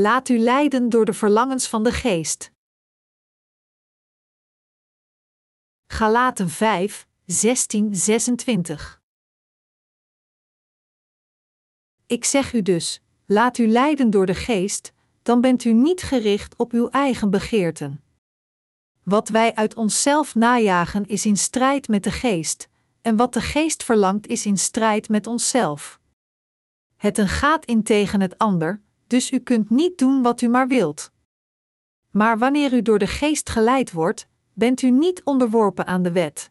Laat u leiden door de verlangens van de geest. Galaten 5, 16, 26. Ik zeg u dus: laat u leiden door de geest, dan bent u niet gericht op uw eigen begeerten. Wat wij uit onszelf najagen is in strijd met de geest, en wat de geest verlangt is in strijd met onszelf. Het een gaat in tegen het ander, dus u kunt niet doen wat u maar wilt. Maar wanneer u door de geest geleid wordt, bent u niet onderworpen aan de wet.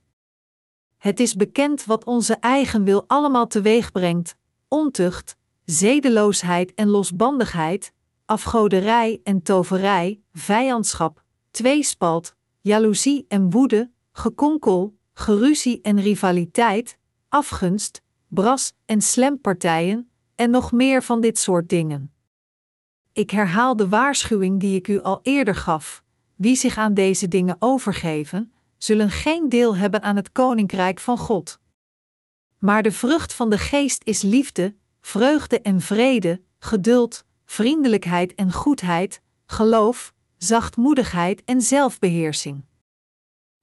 Het is bekend wat onze eigen wil allemaal teweeg brengt: ontucht, zedeloosheid en losbandigheid, afgoderij en toverij, vijandschap, tweespalt, jaloezie en woede, gekonkel, geruzie en rivaliteit, afgunst, bras en slempartijen, en nog meer van dit soort dingen. Ik herhaal de waarschuwing die ik u al eerder gaf: wie zich aan deze dingen overgeven, zullen geen deel hebben aan het koninkrijk van God. Maar de vrucht van de geest is liefde, vreugde en vrede, geduld, vriendelijkheid en goedheid, geloof, zachtmoedigheid en zelfbeheersing.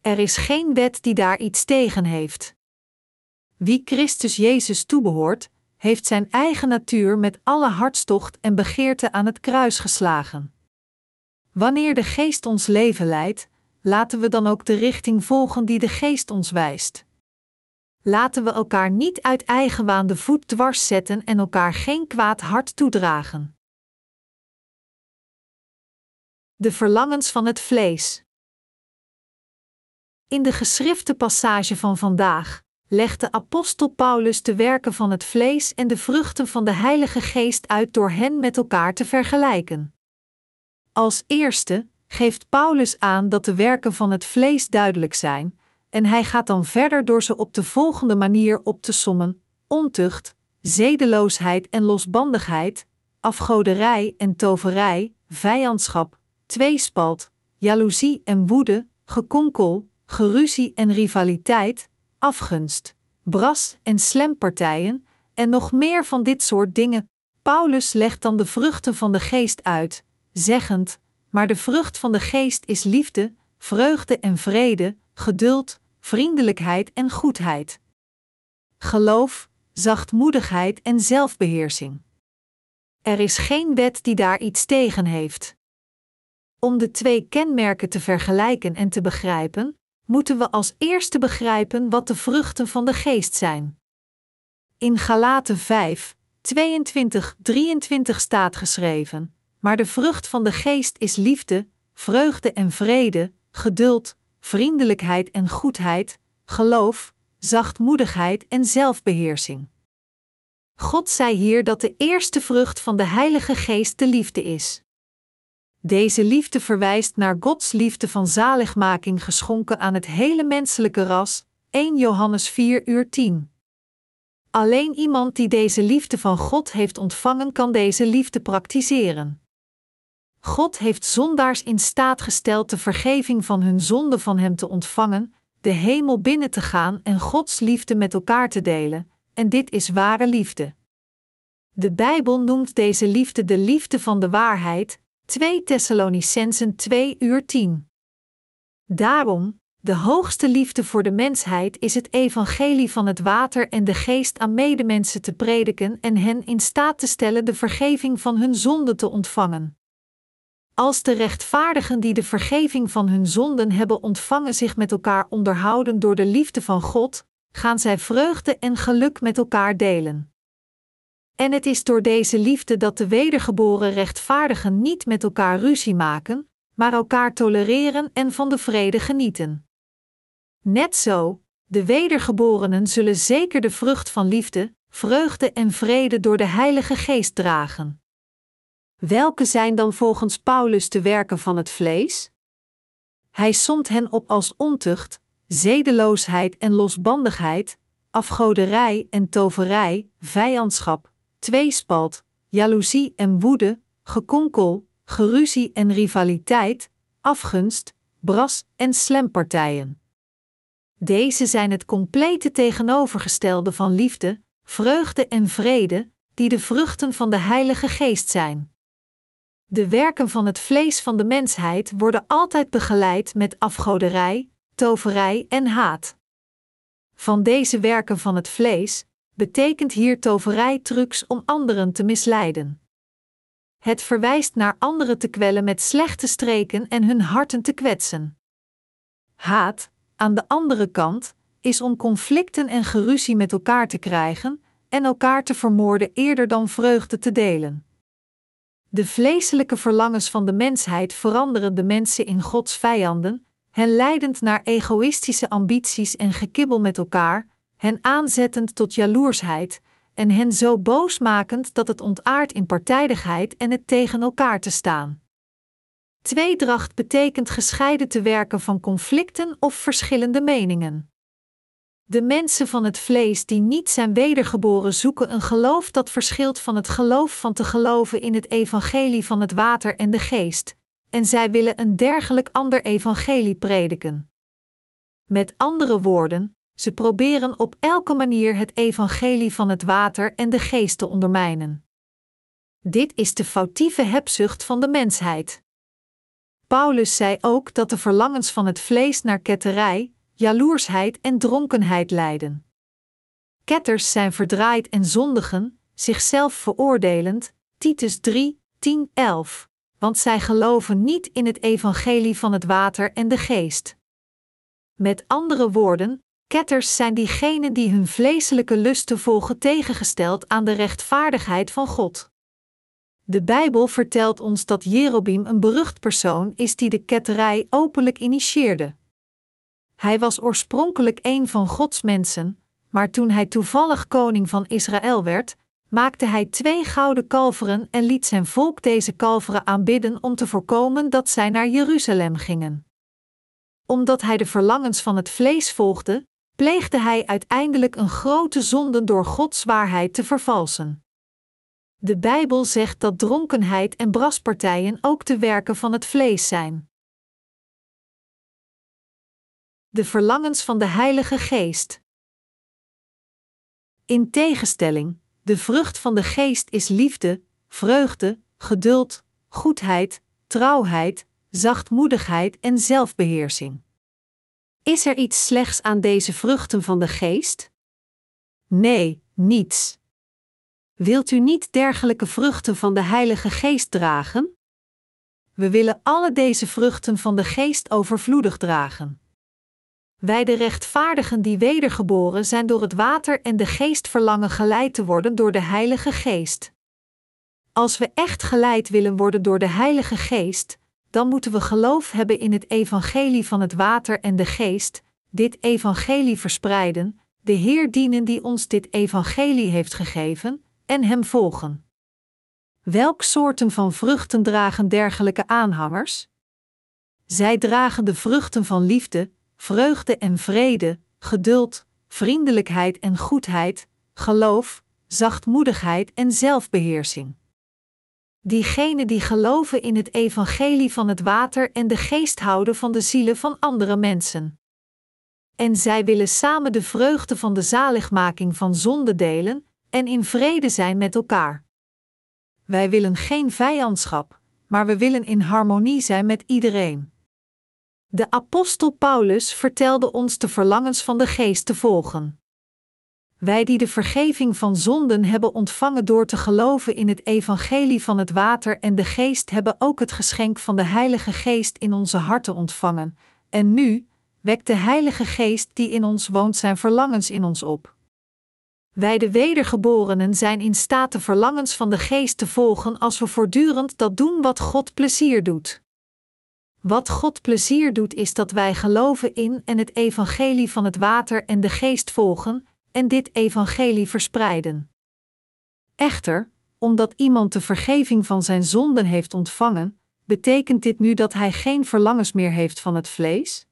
Er is geen wet die daar iets tegen heeft. Wie Christus Jezus toebehoort, heeft zijn eigen natuur met alle hartstocht en begeerte aan het kruis geslagen. Wanneer de Geest ons leven leidt, laten we dan ook de richting volgen die de Geest ons wijst. Laten we elkaar niet uit eigen waan de voet dwars zetten en elkaar geen kwaad hart toedragen. De verlangens van het vlees. In de geschrifte passage van vandaag legt de apostel Paulus de werken van het vlees en de vruchten van de Heilige Geest uit door hen met elkaar te vergelijken. Als eerste geeft Paulus aan dat de werken van het vlees duidelijk zijn, en hij gaat dan verder door ze op de volgende manier op te sommen: ontucht, zedeloosheid en losbandigheid, afgoderij en toverij, vijandschap, tweespalt, jaloezie en woede, gekonkel, geruzie en rivaliteit, afgunst, bras en slempartijen, en nog meer van dit soort dingen. Paulus legt dan de vruchten van de geest uit, zeggend: Maar de vrucht van de geest is liefde, vreugde en vrede, geduld, vriendelijkheid en goedheid. Geloof, zachtmoedigheid en zelfbeheersing. Er is geen wet die daar iets tegen heeft. Om de twee kenmerken te vergelijken en te begrijpen, moeten we als eerste begrijpen wat de vruchten van de geest zijn. In Galaten 5, 22, 23 staat geschreven: Maar de vrucht van de geest is liefde, vreugde en vrede, geduld, vriendelijkheid en goedheid, geloof, zachtmoedigheid en zelfbeheersing. God zei hier dat de eerste vrucht van de Heilige Geest de liefde is. Deze liefde verwijst naar Gods liefde van zaligmaking geschonken aan het hele menselijke ras, 1 Johannes 4 uur 10. Alleen iemand die deze liefde van God heeft ontvangen kan deze liefde praktiseren. God heeft zondaars in staat gesteld de vergeving van hun zonde van Hem te ontvangen, de hemel binnen te gaan en Gods liefde met elkaar te delen, en dit is ware liefde. De Bijbel noemt deze liefde de liefde van de waarheid, 2 Thessalonicensen 2 uur 10. Daarom, de hoogste liefde voor de mensheid is het evangelie van het water en de geest aan medemensen te prediken en hen in staat te stellen de vergeving van hun zonden te ontvangen. Als de rechtvaardigen die de vergeving van hun zonden hebben ontvangen zich met elkaar onderhouden door de liefde van God, gaan zij vreugde en geluk met elkaar delen. En het is door deze liefde dat de wedergeboren rechtvaardigen niet met elkaar ruzie maken, maar elkaar tolereren en van de vrede genieten. Net zo, de wedergeborenen zullen zeker de vrucht van liefde, vreugde en vrede door de Heilige Geest dragen. Welke zijn dan volgens Paulus de werken van het vlees? Hij somt hen op als ontucht, zedeloosheid en losbandigheid, afgoderij en toverij, vijandschap, tweespalt, jaloezie en woede, gekonkel, geruzie en rivaliteit, afgunst, bras en slempartijen. Deze zijn het complete tegenovergestelde van liefde, vreugde en vrede, die de vruchten van de Heilige Geest zijn. De werken van het vlees van de mensheid worden altijd begeleid met afgoderij, toverij en haat. Van deze werken van het vlees betekent hier toverij-trucs om anderen te misleiden. Het verwijst naar anderen te kwellen met slechte streken en hun harten te kwetsen. Haat, aan de andere kant, is om conflicten en geruzie met elkaar te krijgen en elkaar te vermoorden eerder dan vreugde te delen. De vleeselijke verlangens van de mensheid veranderen de mensen in Gods vijanden, hen leidend naar egoïstische ambities en gekibbel met elkaar, hen aanzettend tot jaloersheid, en hen zo boosmakend dat het ontaart in partijdigheid en het tegen elkaar te staan. Tweedracht betekent gescheiden te werken van conflicten of verschillende meningen. De mensen van het vlees die niet zijn wedergeboren zoeken een geloof dat verschilt van het geloof van te geloven in het evangelie van het water en de geest, en zij willen een dergelijk ander evangelie prediken. Met andere woorden, ze proberen op elke manier het evangelie van het water en de geest te ondermijnen. Dit is de foutieve hebzucht van de mensheid. Paulus zei ook dat de verlangens van het vlees naar ketterij, jaloersheid en dronkenheid leiden. Ketters zijn verdraaid en zondigen, zichzelf veroordelend, Titus 3, 10, 11, want zij geloven niet in het evangelie van het water en de geest. Met andere woorden, ketters zijn diegenen die hun vleeselijke lusten volgen tegengesteld aan de rechtvaardigheid van God. De Bijbel vertelt ons dat Jerobim een berucht persoon is die de ketterij openlijk initieerde. Hij was oorspronkelijk een van Gods mensen, maar toen hij toevallig koning van Israël werd, maakte hij twee gouden kalveren en liet zijn volk deze kalveren aanbidden om te voorkomen dat zij naar Jeruzalem gingen. Omdat hij de verlangens van het vlees volgde, pleegde hij uiteindelijk een grote zonde door Gods waarheid te vervalsen. De Bijbel zegt dat dronkenheid en braspartijen ook de werken van het vlees zijn de verlangens van de Heilige Geest. In tegenstelling, de vrucht van de Geest is liefde, vreugde, geduld, goedheid, trouwheid, zachtmoedigheid en zelfbeheersing. Is er iets slechts aan deze vruchten van de Geest? Nee, niets. Wilt u niet dergelijke vruchten van de Heilige Geest dragen? We willen alle deze vruchten van de Geest overvloedig dragen. Wij de rechtvaardigen die wedergeboren zijn door het water en de geest verlangen geleid te worden door de Heilige Geest. Als we echt geleid willen worden door de Heilige Geest, dan moeten we geloof hebben in het evangelie van het water en de geest, dit evangelie verspreiden, de Heer dienen die ons dit evangelie heeft gegeven, en Hem volgen. Welk soorten van vruchten dragen dergelijke aanhangers? Zij dragen de vruchten van liefde, vreugde en vrede, geduld, vriendelijkheid en goedheid, geloof, zachtmoedigheid en zelfbeheersing. Diegenen die geloven in het evangelie van het water en de geest houden van de zielen van andere mensen. En zij willen samen de vreugde van de zaligmaking van zonde delen en in vrede zijn met elkaar. Wij willen geen vijandschap, maar we willen in harmonie zijn met iedereen. De apostel Paulus vertelde ons de verlangens van de geest te volgen. Wij die de vergeving van zonden hebben ontvangen door te geloven in het evangelie van het water en de geest hebben ook het geschenk van de Heilige Geest in onze harten ontvangen. En nu wekt de Heilige Geest die in ons woont zijn verlangens in ons op. Wij de wedergeborenen zijn in staat de verlangens van de geest te volgen als we voortdurend dat doen wat God plezier doet. Wat God plezier doet is dat wij geloven in en het evangelie van het water en de geest volgen en dit evangelie verspreiden. Echter, omdat iemand de vergeving van zijn zonden heeft ontvangen, betekent dit nu dat hij geen verlangens meer heeft van het vlees?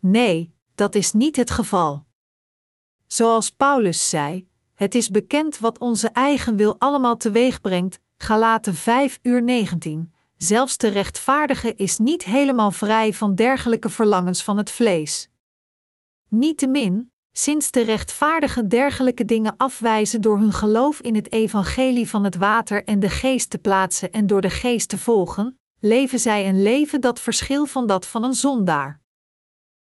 Nee, dat is niet het geval. Zoals Paulus zei: Het is bekend wat onze eigen wil allemaal teweeg brengt. Galaten 5 uur 19 zelfs de rechtvaardige is niet helemaal vrij van dergelijke verlangens van het vlees. Niettemin, sinds de rechtvaardigen dergelijke dingen afwijzen door hun geloof in het evangelie van het water en de geest te plaatsen en door de geest te volgen, leven zij een leven dat verschil van dat van een zondaar.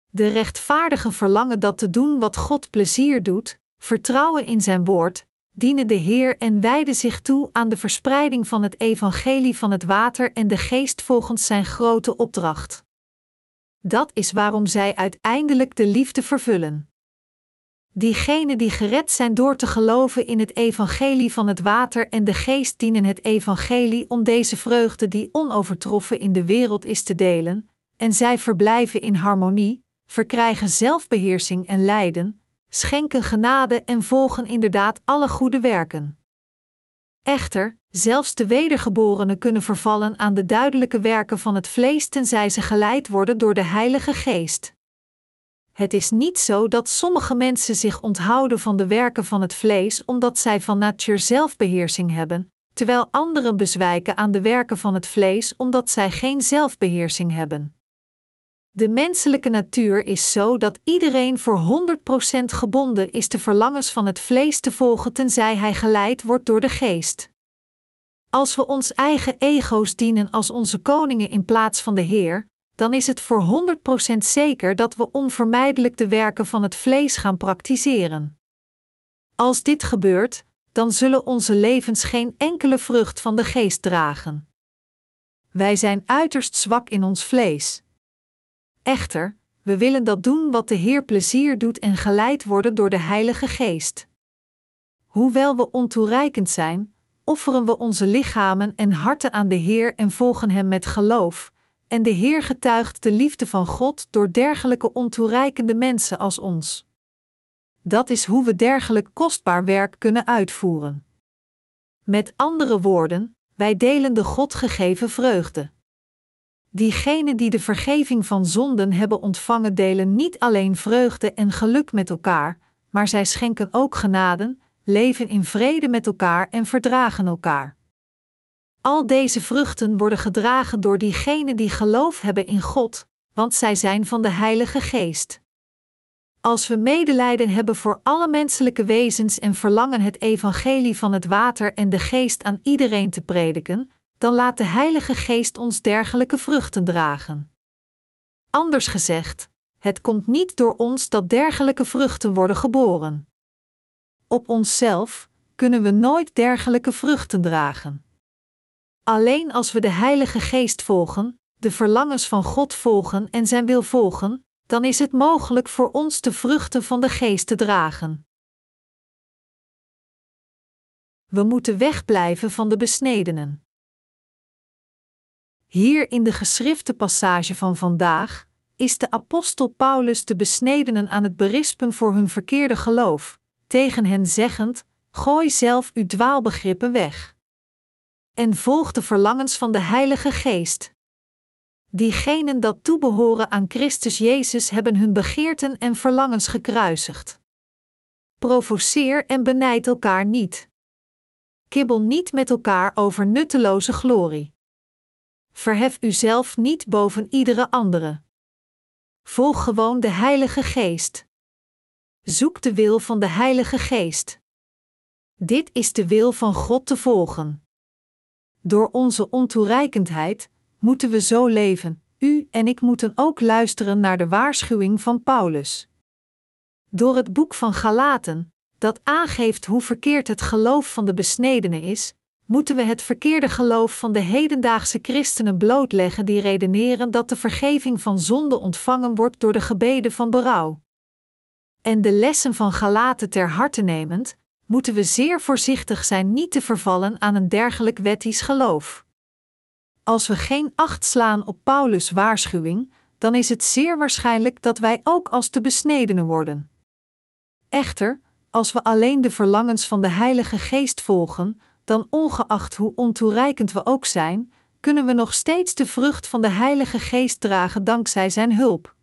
De rechtvaardigen verlangen dat te doen wat God plezier doet, vertrouwen in zijn woord, dienen de Heer en wijden zich toe aan de verspreiding van het evangelie van het water en de geest volgens zijn grote opdracht. Dat is waarom zij uiteindelijk de liefde vervullen. Diegenen die gered zijn door te geloven in het evangelie van het water en de geest dienen het evangelie om deze vreugde die onovertroffen in de wereld is te delen, en zij verblijven in harmonie, verkrijgen zelfbeheersing en lijden, schenken genade en volgen inderdaad alle goede werken. Echter, zelfs de wedergeborenen kunnen vervallen aan de duidelijke werken van het vlees tenzij ze geleid worden door de Heilige Geest. Het is niet zo dat sommige mensen zich onthouden van de werken van het vlees omdat zij van natuur zelfbeheersing hebben, terwijl anderen bezwijken aan de werken van het vlees omdat zij geen zelfbeheersing hebben. De menselijke natuur is zo dat iedereen voor 100% gebonden is de verlangens van het vlees te volgen tenzij hij geleid wordt door de geest. Als we ons eigen ego's dienen als onze koningen in plaats van de Heer, dan is het voor 100% zeker dat we onvermijdelijk de werken van het vlees gaan praktiseren. Als dit gebeurt, dan zullen onze levens geen enkele vrucht van de geest dragen. Wij zijn uiterst zwak in ons vlees. Echter, we willen dat doen wat de Heer plezier doet en geleid worden door de Heilige Geest. Hoewel we ontoereikend zijn, offeren we onze lichamen en harten aan de Heer en volgen Hem met geloof, en de Heer getuigt de liefde van God door dergelijke ontoereikende mensen als ons. Dat is hoe we dergelijk kostbaar werk kunnen uitvoeren. Met andere woorden, wij delen de God gegeven vreugde. Diegenen die de vergeving van zonden hebben ontvangen, delen niet alleen vreugde en geluk met elkaar, maar zij schenken ook genaden, leven in vrede met elkaar en verdragen elkaar. Al deze vruchten worden gedragen door diegenen die geloof hebben in God, want zij zijn van de Heilige Geest. Als we medelijden hebben voor alle menselijke wezens en verlangen het evangelie van het water en de geest aan iedereen te prediken, dan laat de Heilige Geest ons dergelijke vruchten dragen. Anders gezegd, het komt niet door ons dat dergelijke vruchten worden geboren. Op onszelf kunnen we nooit dergelijke vruchten dragen. Alleen als we de Heilige Geest volgen, de verlangens van God volgen en Zijn wil volgen, dan is het mogelijk voor ons de vruchten van de Geest te dragen. We moeten wegblijven van de besnedenen. Hier in de geschrifte passage van vandaag is de apostel Paulus de besnedenen aan het berispen voor hun verkeerde geloof, tegen hen zeggend: Gooi zelf uw dwaalbegrippen weg. En volg de verlangens van de Heilige Geest. Diegenen dat toebehoren aan Christus Jezus hebben hun begeerten en verlangens gekruisigd. Provoceer en benijd elkaar niet. Kibbel niet met elkaar over nutteloze glorie. Verhef uzelf niet boven iedere andere. Volg gewoon de Heilige Geest. Zoek de wil van de Heilige Geest. Dit is de wil van God te volgen. Door onze ontoereikendheid moeten we zo leven. U en ik moeten ook luisteren naar de waarschuwing van Paulus. Door het boek van Galaten, dat aangeeft hoe verkeerd het geloof van de besnedenen is, moeten we het verkeerde geloof van de hedendaagse christenen blootleggen die redeneren dat de vergeving van zonde ontvangen wordt door de gebeden van berouw. En de lessen van Galaten ter harte nemend, moeten we zeer voorzichtig zijn niet te vervallen aan een dergelijk wettisch geloof. Als we geen acht slaan op Paulus' waarschuwing, dan is het zeer waarschijnlijk dat wij ook als de besnedenen worden. Echter, als we alleen de verlangens van de Heilige Geest volgen, dan ongeacht hoe ontoereikend we ook zijn, kunnen we nog steeds de vrucht van de Heilige Geest dragen dankzij Zijn hulp.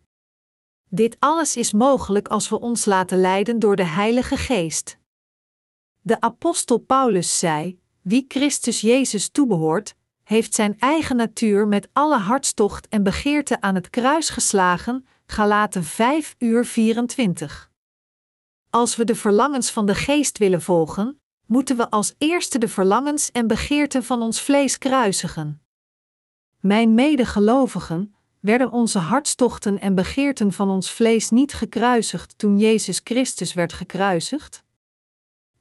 Dit alles is mogelijk als we ons laten leiden door de Heilige Geest. De apostel Paulus zei: Wie Christus Jezus toebehoort, heeft zijn eigen natuur met alle hartstocht en begeerte aan het kruis geslagen. Galaten 5 uur 24. Als we de verlangens van de geest willen volgen, moeten we als eerste de verlangens en begeerten van ons vlees kruisigen. Mijn medegelovigen, werden onze hartstochten en begeerten van ons vlees niet gekruisigd toen Jezus Christus werd gekruisigd?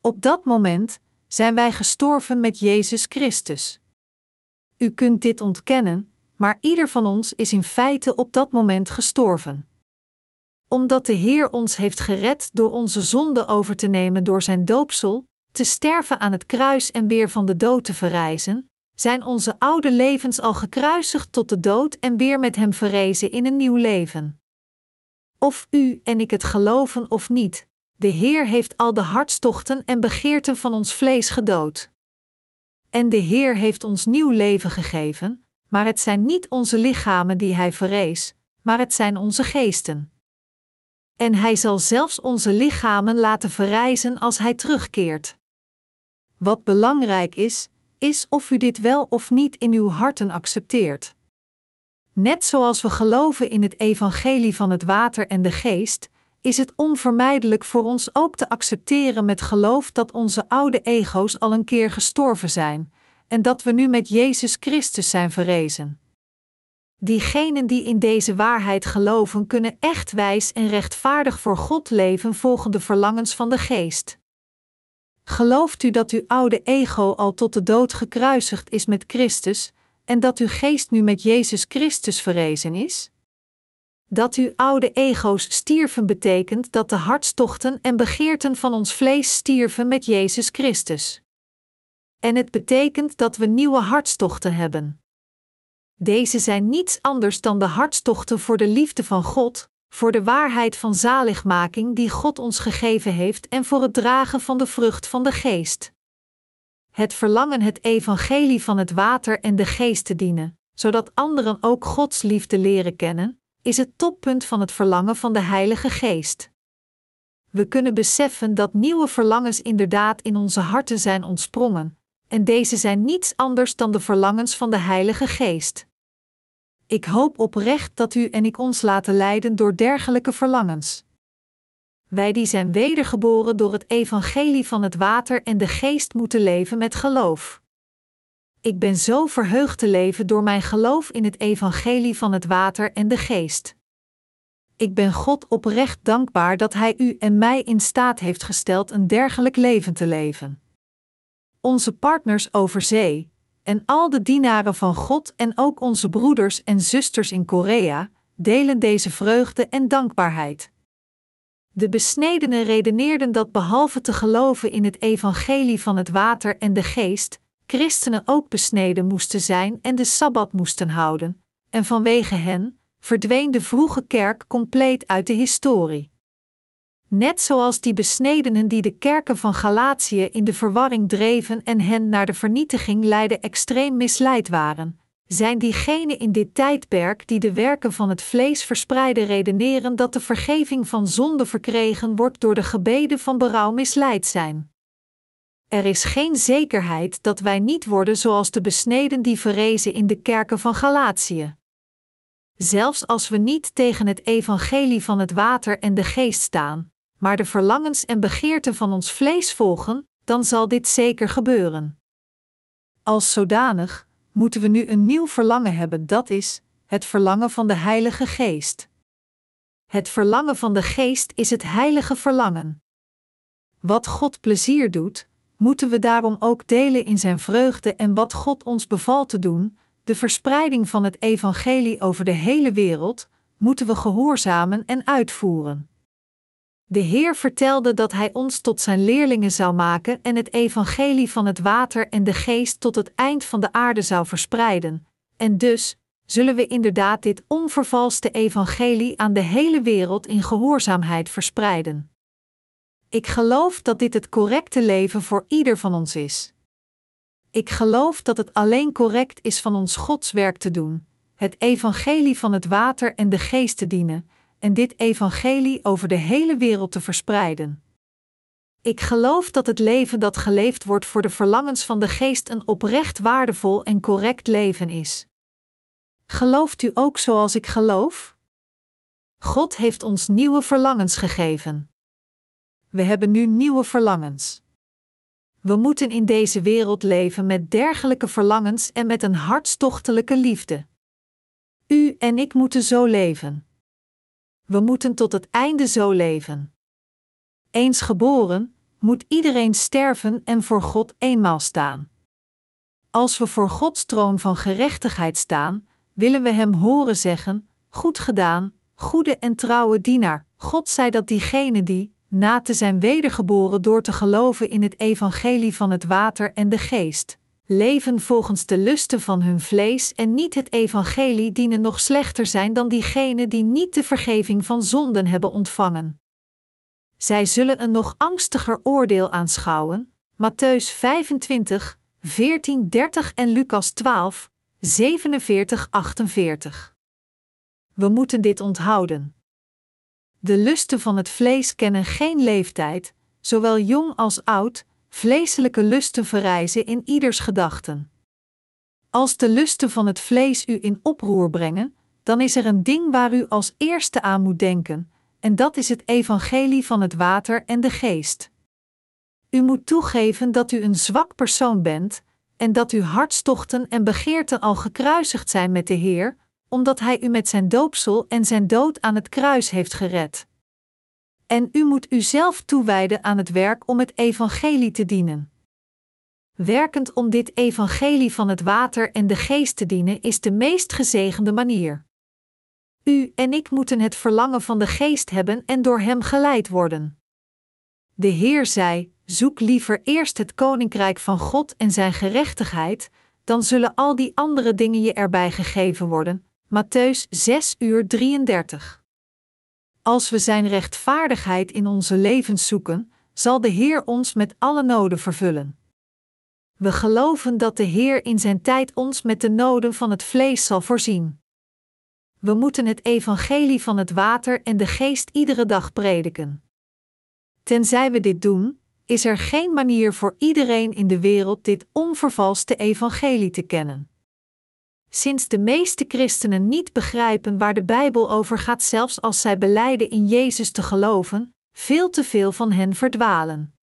Op dat moment zijn wij gestorven met Jezus Christus. U kunt dit ontkennen, maar ieder van ons is in feite op dat moment gestorven. Omdat de Heer ons heeft gered door onze zonde over te nemen door zijn doopsel, te sterven aan het kruis en weer van de dood te verrijzen, zijn onze oude levens al gekruisigd tot de dood en weer met hem verrezen in een nieuw leven. Of u en ik het geloven of niet, de Heer heeft al de hartstochten en begeerten van ons vlees gedood. En de Heer heeft ons nieuw leven gegeven, maar het zijn niet onze lichamen die Hij verrees, maar het zijn onze geesten. En Hij zal zelfs onze lichamen laten verrijzen als Hij terugkeert. Wat belangrijk is, is of u dit wel of niet in uw harten accepteert. Net zoals we geloven in het evangelie van het water en de geest, is het onvermijdelijk voor ons ook te accepteren met geloof dat onze oude ego's al een keer gestorven zijn en dat we nu met Jezus Christus zijn verrezen. Diegenen die in deze waarheid geloven, kunnen echt wijs en rechtvaardig voor God leven volgens de verlangens van de geest. Gelooft u dat uw oude ego al tot de dood gekruisigd is met Christus en dat uw geest nu met Jezus Christus verrezen is? Dat uw oude ego's stierven betekent dat de hartstochten en begeerten van ons vlees stierven met Jezus Christus. En het betekent dat we nieuwe hartstochten hebben. Deze zijn niets anders dan de hartstochten voor de liefde van God, voor de waarheid van zaligmaking die God ons gegeven heeft en voor het dragen van de vrucht van de geest. Het verlangen het evangelie van het water en de geest te dienen, zodat anderen ook Gods liefde leren kennen, is het toppunt van het verlangen van de Heilige Geest. We kunnen beseffen dat nieuwe verlangens inderdaad in onze harten zijn ontsprongen, en deze zijn niets anders dan de verlangens van de Heilige Geest. Ik hoop oprecht dat u en ik ons laten leiden door dergelijke verlangens. Wij die zijn wedergeboren door het evangelie van het water en de geest moeten leven met geloof. Ik ben zo verheugd te leven door mijn geloof in het evangelie van het water en de geest. Ik ben God oprecht dankbaar dat Hij u en mij in staat heeft gesteld een dergelijk leven te leven. Onze partners over zee, en al de dienaren van God en ook onze broeders en zusters in Korea delen deze vreugde en dankbaarheid. De besnedenen redeneerden dat behalve te geloven in het evangelie van het water en de geest, christenen ook besneden moesten zijn en de sabbat moesten houden, en vanwege hen verdween de vroege kerk compleet uit de historie. Net zoals die besnedenen die de kerken van Galatië in de verwarring dreven en hen naar de vernietiging leidden extreem misleid waren, zijn diegenen in dit tijdperk die de werken van het vlees verspreiden redeneren dat de vergeving van zonde verkregen wordt door de gebeden van berouw misleid zijn. Er is geen zekerheid dat wij niet worden zoals de besneden die verrezen in de kerken van Galatië. Zelfs als we niet tegen het evangelie van het water en de geest staan, maar de verlangens en begeerten van ons vlees volgen, dan zal dit zeker gebeuren. Als zodanig moeten we nu een nieuw verlangen hebben, dat is het verlangen van de Heilige Geest. Het verlangen van de Geest is het heilige verlangen. Wat God plezier doet, moeten we daarom ook delen in zijn vreugde en wat God ons bevalt te doen, de verspreiding van het evangelie over de hele wereld, moeten we gehoorzamen en uitvoeren. De Heer vertelde dat Hij ons tot Zijn leerlingen zou maken en het evangelie van het water en de geest tot het eind van de aarde zou verspreiden, en dus zullen we inderdaad dit onvervalste evangelie aan de hele wereld in gehoorzaamheid verspreiden. Ik geloof dat dit het correcte leven voor ieder van ons is. Ik geloof dat het alleen correct is van ons Gods werk te doen, het evangelie van het water en de geest te dienen, en dit evangelie over de hele wereld te verspreiden. Ik geloof dat het leven dat geleefd wordt voor de verlangens van de geest een oprecht waardevol en correct leven is. Gelooft u ook zoals ik geloof? God heeft ons nieuwe verlangens gegeven. We hebben nu nieuwe verlangens. We moeten in deze wereld leven met dergelijke verlangens en met een hartstochtelijke liefde. U en ik moeten zo leven. We moeten tot het einde zo leven. Eens geboren, moet iedereen sterven en voor God eenmaal staan. Als we voor Gods troon van gerechtigheid staan, willen we Hem horen zeggen: Goed gedaan, goede en trouwe dienaar. God zei dat diegenen die, na te zijn wedergeboren door te geloven in het evangelie van het water en de geest, leven volgens de lusten van hun vlees en niet het evangelie dienen nog slechter zijn dan diegenen die niet de vergeving van zonden hebben ontvangen. Zij zullen een nog angstiger oordeel aanschouwen. Matthäus 25, 14, 30 en Lucas 12, 47, 48. We moeten dit onthouden. De lusten van het vlees kennen geen leeftijd, zowel jong als oud, vleeselijke lusten verrijzen in ieders gedachten. Als de lusten van het vlees u in oproer brengen, dan is er een ding waar u als eerste aan moet denken, en dat is het evangelie van het water en de geest. U moet toegeven dat u een zwak persoon bent en dat uw hartstochten en begeerten al gekruisigd zijn met de Heer, omdat Hij u met zijn doopsel en zijn dood aan het kruis heeft gered. En u moet uzelf toewijden aan het werk om het evangelie te dienen. Werkend om dit evangelie van het water en de geest te dienen is de meest gezegende manier. U en ik moeten het verlangen van de geest hebben en door hem geleid worden. De Heer zei: Zoek liever eerst het koninkrijk van God en zijn gerechtigheid, dan zullen al die andere dingen je erbij gegeven worden. Matthäus 6 uur 33. Als we zijn rechtvaardigheid in onze levens zoeken, zal de Heer ons met alle noden vervullen. We geloven dat de Heer in zijn tijd ons met de noden van het vlees zal voorzien. We moeten het evangelie van het water en de geest iedere dag prediken. Tenzij we dit doen, is er geen manier voor iedereen in de wereld dit onvervalste evangelie te kennen. Sinds de meeste christenen niet begrijpen waar de Bijbel over gaat, zelfs als zij beleiden in Jezus te geloven, veel te veel van hen verdwalen.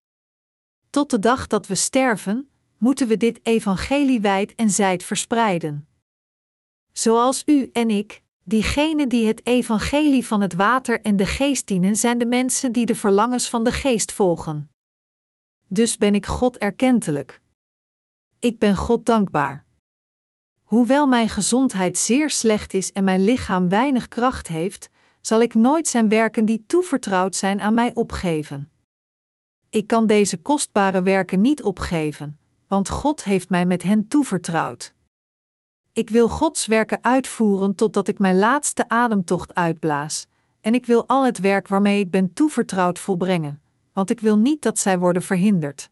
Tot de dag dat we sterven, moeten we dit evangelie wijd en zijd verspreiden. Zoals u en ik, diegenen die het evangelie van het water en de geest dienen, zijn de mensen die de verlangens van de geest volgen. Dus ben ik God erkentelijk. Ik ben God dankbaar. Hoewel mijn gezondheid zeer slecht is en mijn lichaam weinig kracht heeft, zal ik nooit zijn werken die toevertrouwd zijn aan mij opgeven. Ik kan deze kostbare werken niet opgeven, want God heeft mij met hen toevertrouwd. Ik wil Gods werken uitvoeren totdat ik mijn laatste ademtocht uitblaas, en ik wil al het werk waarmee ik ben toevertrouwd volbrengen, want ik wil niet dat zij worden verhinderd.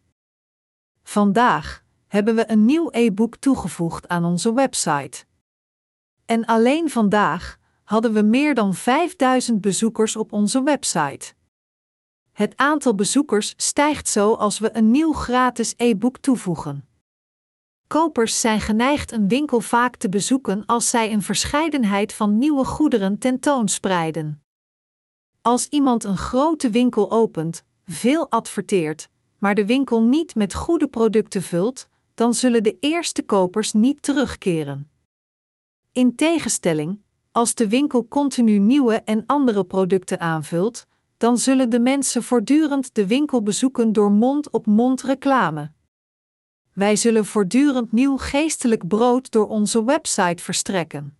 Vandaag hebben we een nieuw e-book toegevoegd aan onze website. En alleen vandaag hadden we meer dan 5000 bezoekers op onze website. Het aantal bezoekers stijgt zo als we een nieuw gratis e-book toevoegen. Kopers zijn geneigd een winkel vaak te bezoeken als zij een verscheidenheid van nieuwe goederen tentoonspreiden. Als iemand een grote winkel opent, veel adverteert, maar de winkel niet met goede producten vult, dan zullen de eerste kopers niet terugkeren. In tegenstelling, als de winkel continu nieuwe en andere producten aanvult, dan zullen de mensen voortdurend de winkel bezoeken door mond-op-mond reclame. Wij zullen voortdurend nieuw geestelijk brood door onze website verstrekken.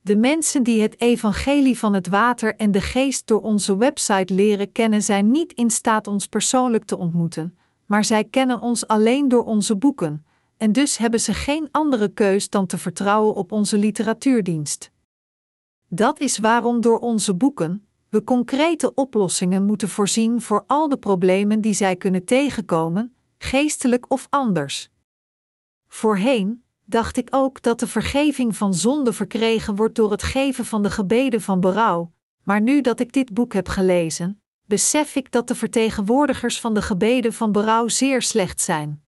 De mensen die het evangelie van het water en de geest door onze website leren kennen, zijn niet in staat ons persoonlijk te ontmoeten, maar zij kennen ons alleen door onze boeken, en dus hebben ze geen andere keus dan te vertrouwen op onze literatuurdienst. Dat is waarom door onze boeken we concrete oplossingen moeten voorzien voor al de problemen die zij kunnen tegenkomen, geestelijk of anders. Voorheen dacht ik ook dat de vergeving van zonde verkregen wordt door het geven van de gebeden van berouw, maar nu dat ik dit boek heb gelezen, besef ik dat de vertegenwoordigers van de gebeden van berouw zeer slecht zijn.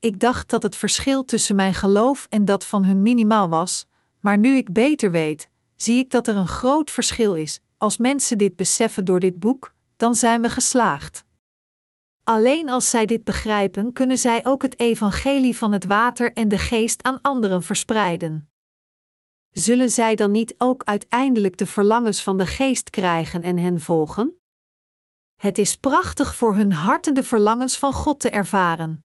Ik dacht dat het verschil tussen mijn geloof en dat van hun minimaal was, maar nu ik beter weet, zie ik dat er een groot verschil is. Als mensen dit beseffen door dit boek, dan zijn we geslaagd. Alleen als zij dit begrijpen, kunnen zij ook het evangelie van het water en de geest aan anderen verspreiden. Zullen zij dan niet ook uiteindelijk de verlangens van de geest krijgen en hen volgen? Het is prachtig voor hun harten de verlangens van God te ervaren.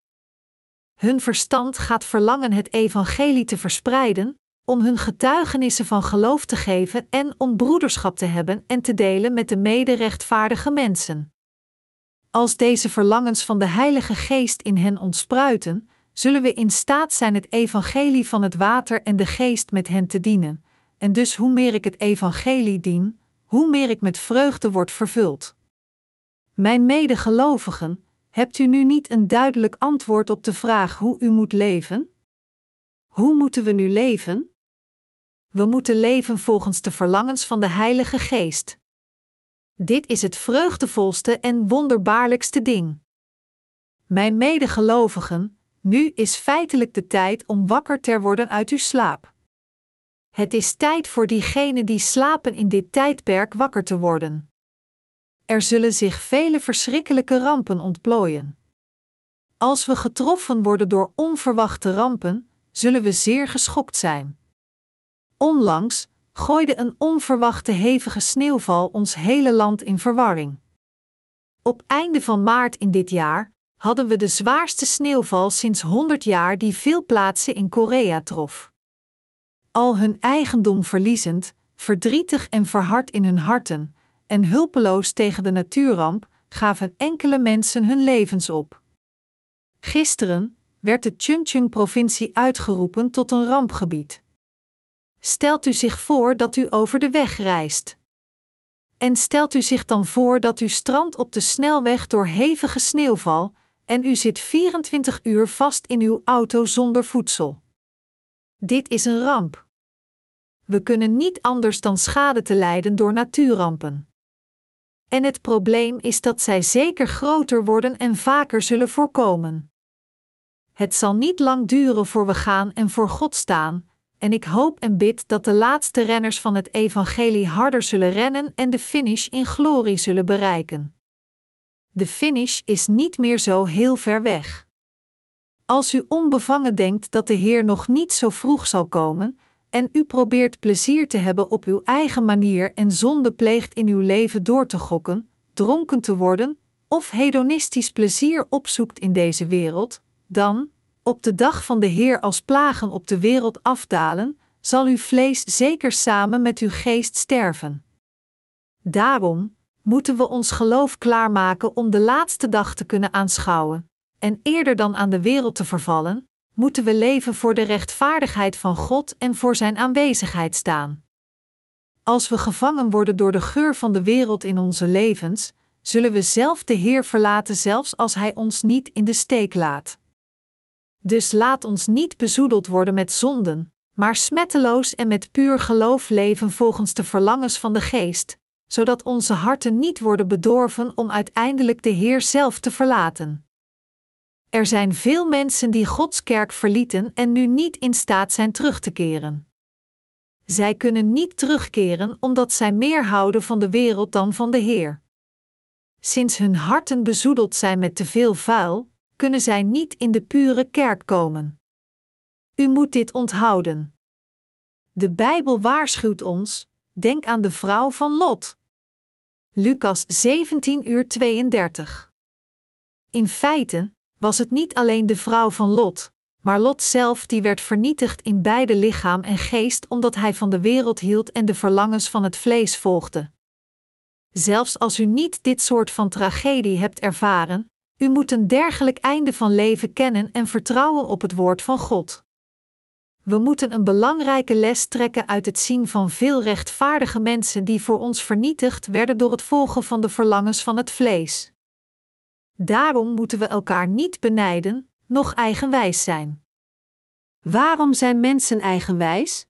Hun verstand gaat verlangen het evangelie te verspreiden, om hun getuigenissen van geloof te geven en om broederschap te hebben en te delen met de mederechtvaardige mensen. Als deze verlangens van de Heilige Geest in hen ontspruiten, zullen we in staat zijn het evangelie van het water en de geest met hen te dienen. En dus hoe meer ik het evangelie dien, hoe meer ik met vreugde word vervuld. Mijn medegelovigen, hebt u nu niet een duidelijk antwoord op de vraag hoe u moet leven? Hoe moeten we nu leven? We moeten leven volgens de verlangens van de Heilige Geest. Dit is het vreugdevolste en wonderbaarlijkste ding. Mijn medegelovigen, nu is feitelijk de tijd om wakker te worden uit uw slaap. Het is tijd voor diegenen die slapen in dit tijdperk wakker te worden. Er zullen zich vele verschrikkelijke rampen ontplooien. Als we getroffen worden door onverwachte rampen, zullen we zeer geschokt zijn. Onlangs gooide een onverwachte hevige sneeuwval ons hele land in verwarring. Op einde van maart in dit jaar hadden we de zwaarste sneeuwval sinds 100 jaar die veel plaatsen in Korea trof. Al hun eigendom verliezend, verdrietig en verhard in hun harten, en hulpeloos tegen de natuurramp, gaven enkele mensen hun levens op. Gisteren werd de Chungcheong-provincie uitgeroepen tot een rampgebied. Stelt u zich voor dat u over de weg reist. En stelt u zich dan voor dat u strandt op de snelweg door hevige sneeuwval en u zit 24 uur vast in uw auto zonder voedsel. Dit is een ramp. We kunnen niet anders dan schade te lijden door natuurrampen. En het probleem is dat zij zeker groter worden en vaker zullen voorkomen. Het zal niet lang duren voor we gaan en voor God staan, en ik hoop en bid dat de laatste renners van het evangelie harder zullen rennen en de finish in glorie zullen bereiken. De finish is niet meer zo heel ver weg. Als u onbevangen denkt dat de Heer nog niet zo vroeg zal komen, en u probeert plezier te hebben op uw eigen manier en zonde pleegt in uw leven door te gokken, dronken te worden, of hedonistisch plezier opzoekt in deze wereld, dan, op de dag van de Heer als plagen op de wereld afdalen, zal uw vlees zeker samen met uw geest sterven. Daarom moeten we ons geloof klaarmaken om de laatste dag te kunnen aanschouwen, en eerder dan aan de wereld te vervallen, moeten we leven voor de rechtvaardigheid van God en voor Zijn aanwezigheid staan. Als we gevangen worden door de geur van de wereld in onze levens, zullen we zelf de Heer verlaten, zelfs als Hij ons niet in de steek laat. Dus laat ons niet bezoedeld worden met zonden, maar smetteloos en met puur geloof leven volgens de verlangens van de Geest, zodat onze harten niet worden bedorven om uiteindelijk de Heer zelf te verlaten. Er zijn veel mensen die Gods kerk verlieten en nu niet in staat zijn terug te keren. Zij kunnen niet terugkeren omdat zij meer houden van de wereld dan van de Heer. Sinds hun harten bezoedeld zijn met te veel vuil, kunnen zij niet in de pure kerk komen. U moet dit onthouden. De Bijbel waarschuwt ons: denk aan de vrouw van Lot. Lucas 17 uur 32. In feite was het niet alleen de vrouw van Lot, maar Lot zelf die werd vernietigd in beide lichaam en geest omdat hij van de wereld hield en de verlangens van het vlees volgde. Zelfs als u niet dit soort van tragedie hebt ervaren, u moet een dergelijk einde van leven kennen en vertrouwen op het woord van God. We moeten een belangrijke les trekken uit het zien van veel rechtvaardige mensen die voor ons vernietigd werden door het volgen van de verlangens van het vlees. Daarom moeten we elkaar niet benijden, noch eigenwijs zijn. Waarom zijn mensen eigenwijs?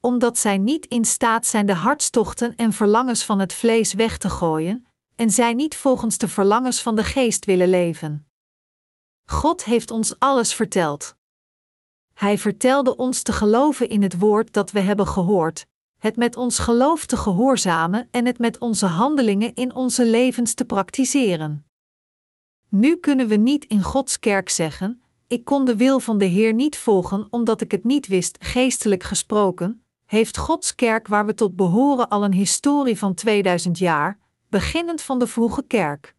Omdat zij niet in staat zijn de hartstochten en verlangens van het vlees weg te gooien, en zij niet volgens de verlangens van de geest willen leven. God heeft ons alles verteld. Hij vertelde ons te geloven in het woord dat we hebben gehoord, het met ons geloof te gehoorzamen en het met onze handelingen in onze levens te praktiseren. Nu kunnen we niet in Gods kerk zeggen: Ik kon de wil van de Heer niet volgen omdat ik het niet wist, geestelijk gesproken, heeft Gods kerk waar we tot behoren al een historie van 2000 jaar, beginnend van de vroege kerk.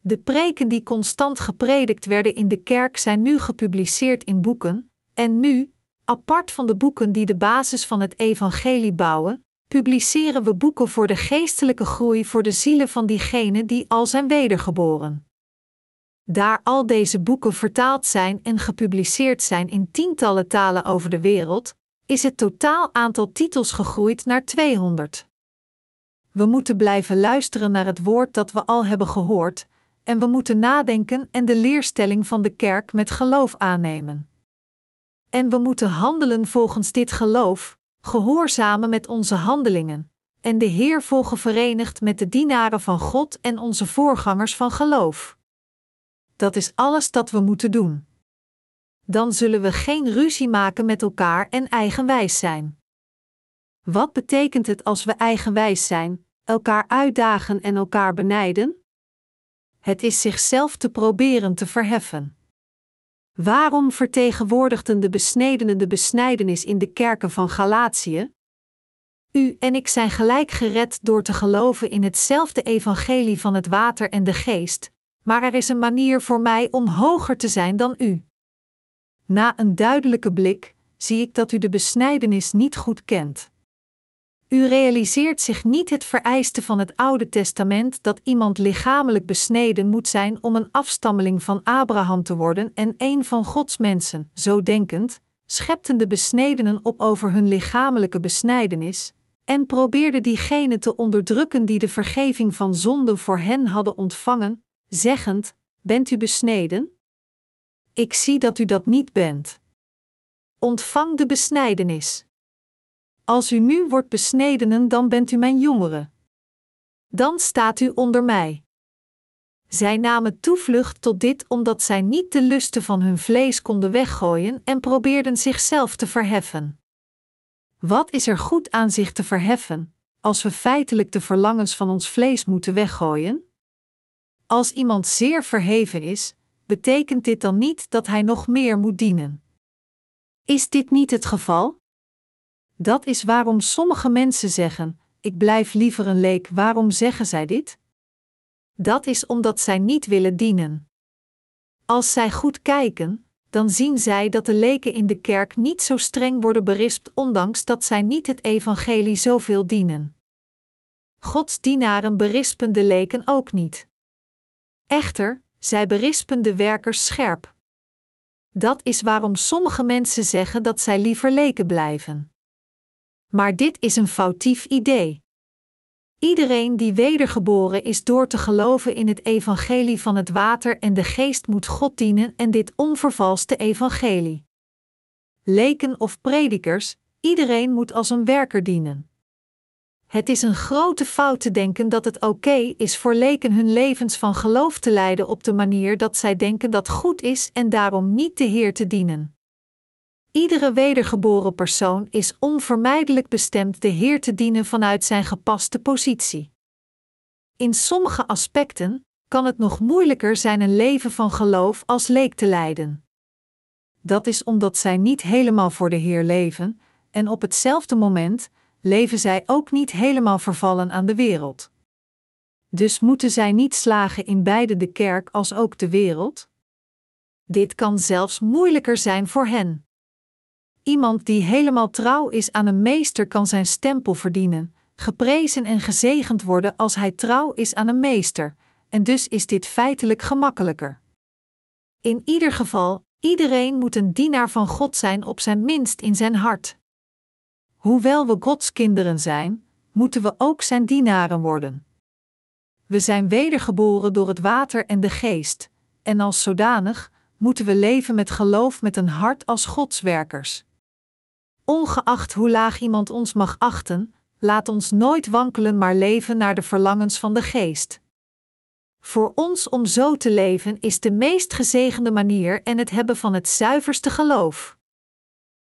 De preken die constant gepredikt werden in de kerk zijn nu gepubliceerd in boeken, en nu, apart van de boeken die de basis van het evangelie bouwen, publiceren we boeken voor de geestelijke groei voor de zielen van diegenen die al zijn wedergeboren. Daar al deze boeken vertaald zijn en gepubliceerd zijn in tientallen talen over de wereld, is het totaal aantal titels gegroeid naar 200. We moeten blijven luisteren naar het woord dat we al hebben gehoord, en we moeten nadenken en de leerstelling van de kerk met geloof aannemen. En we moeten handelen volgens dit geloof, gehoorzamen met onze handelingen, en de Heer volgen verenigd met de dienaren van God en onze voorgangers van geloof. Dat is alles dat we moeten doen. Dan zullen we geen ruzie maken met elkaar en eigenwijs zijn. Wat betekent het als we eigenwijs zijn, elkaar uitdagen en elkaar benijden? Het is zichzelf te proberen te verheffen. Waarom vertegenwoordigden de besnedenen de besnijdenis in de kerken van Galatië? U en ik zijn gelijk gered door te geloven in hetzelfde evangelie van het water en de geest, maar er is een manier voor mij om hoger te zijn dan u. Na een duidelijke blik zie ik dat u de besnijdenis niet goed kent. U realiseert zich niet het vereiste van het Oude Testament dat iemand lichamelijk besneden moet zijn om een afstammeling van Abraham te worden en een van Gods mensen, zo denkend, schepten de besnedenen op over hun lichamelijke besnijdenis, en probeerden diegenen te onderdrukken die de vergeving van zonden voor hen hadden ontvangen, zeggend: Bent u besneden? Ik zie dat u dat niet bent. Ontvang de besnijdenis. Als u nu wordt besnedenen, dan bent u mijn jongere. Dan staat u onder mij. Zij namen toevlucht tot dit omdat zij niet de lusten van hun vlees konden weggooien en probeerden zichzelf te verheffen. Wat is er goed aan zich te verheffen, als we feitelijk de verlangens van ons vlees moeten weggooien? Als iemand zeer verheven is, betekent dit dan niet dat hij nog meer moet dienen. Is dit niet het geval? Dat is waarom sommige mensen zeggen: Ik blijf liever een leek. Waarom zeggen zij dit? Dat is omdat zij niet willen dienen. Als zij goed kijken, dan zien zij dat de leken in de kerk niet zo streng worden berispt, ondanks dat zij niet het evangelie zoveel dienen. Gods dienaren berispen de leken ook niet. Echter, zij berispen de werkers scherp. Dat is waarom sommige mensen zeggen dat zij liever leken blijven. Maar dit is een foutief idee. Iedereen die wedergeboren is door te geloven in het evangelie van het water en de geest moet God dienen en dit onvervalste evangelie. Leken of predikers, iedereen moet als een werker dienen. Het is een grote fout te denken dat het oké is voor leken hun levens van geloof te leiden op de manier dat zij denken dat goed is en daarom niet de Heer te dienen. Iedere wedergeboren persoon is onvermijdelijk bestemd de Heer te dienen vanuit zijn gepaste positie. In sommige aspecten kan het nog moeilijker zijn een leven van geloof als leek te leiden. Dat is omdat zij niet helemaal voor de Heer leven, en op hetzelfde moment leven zij ook niet helemaal vervallen aan de wereld. Dus moeten zij niet slagen in beide de kerk als ook de wereld? Dit kan zelfs moeilijker zijn voor hen. Iemand die helemaal trouw is aan een meester kan zijn stempel verdienen, geprezen en gezegend worden als hij trouw is aan een meester, en dus is dit feitelijk gemakkelijker. In ieder geval, iedereen moet een dienaar van God zijn op zijn minst in zijn hart. Hoewel we Gods kinderen zijn, moeten we ook zijn dienaren worden. We zijn wedergeboren door het water en de geest, en als zodanig moeten we leven met geloof met een hart als Godswerkers. Ongeacht hoe laag iemand ons mag achten, laat ons nooit wankelen, maar leven naar de verlangens van de geest. Voor ons om zo te leven is de meest gezegende manier en het hebben van het zuiverste geloof.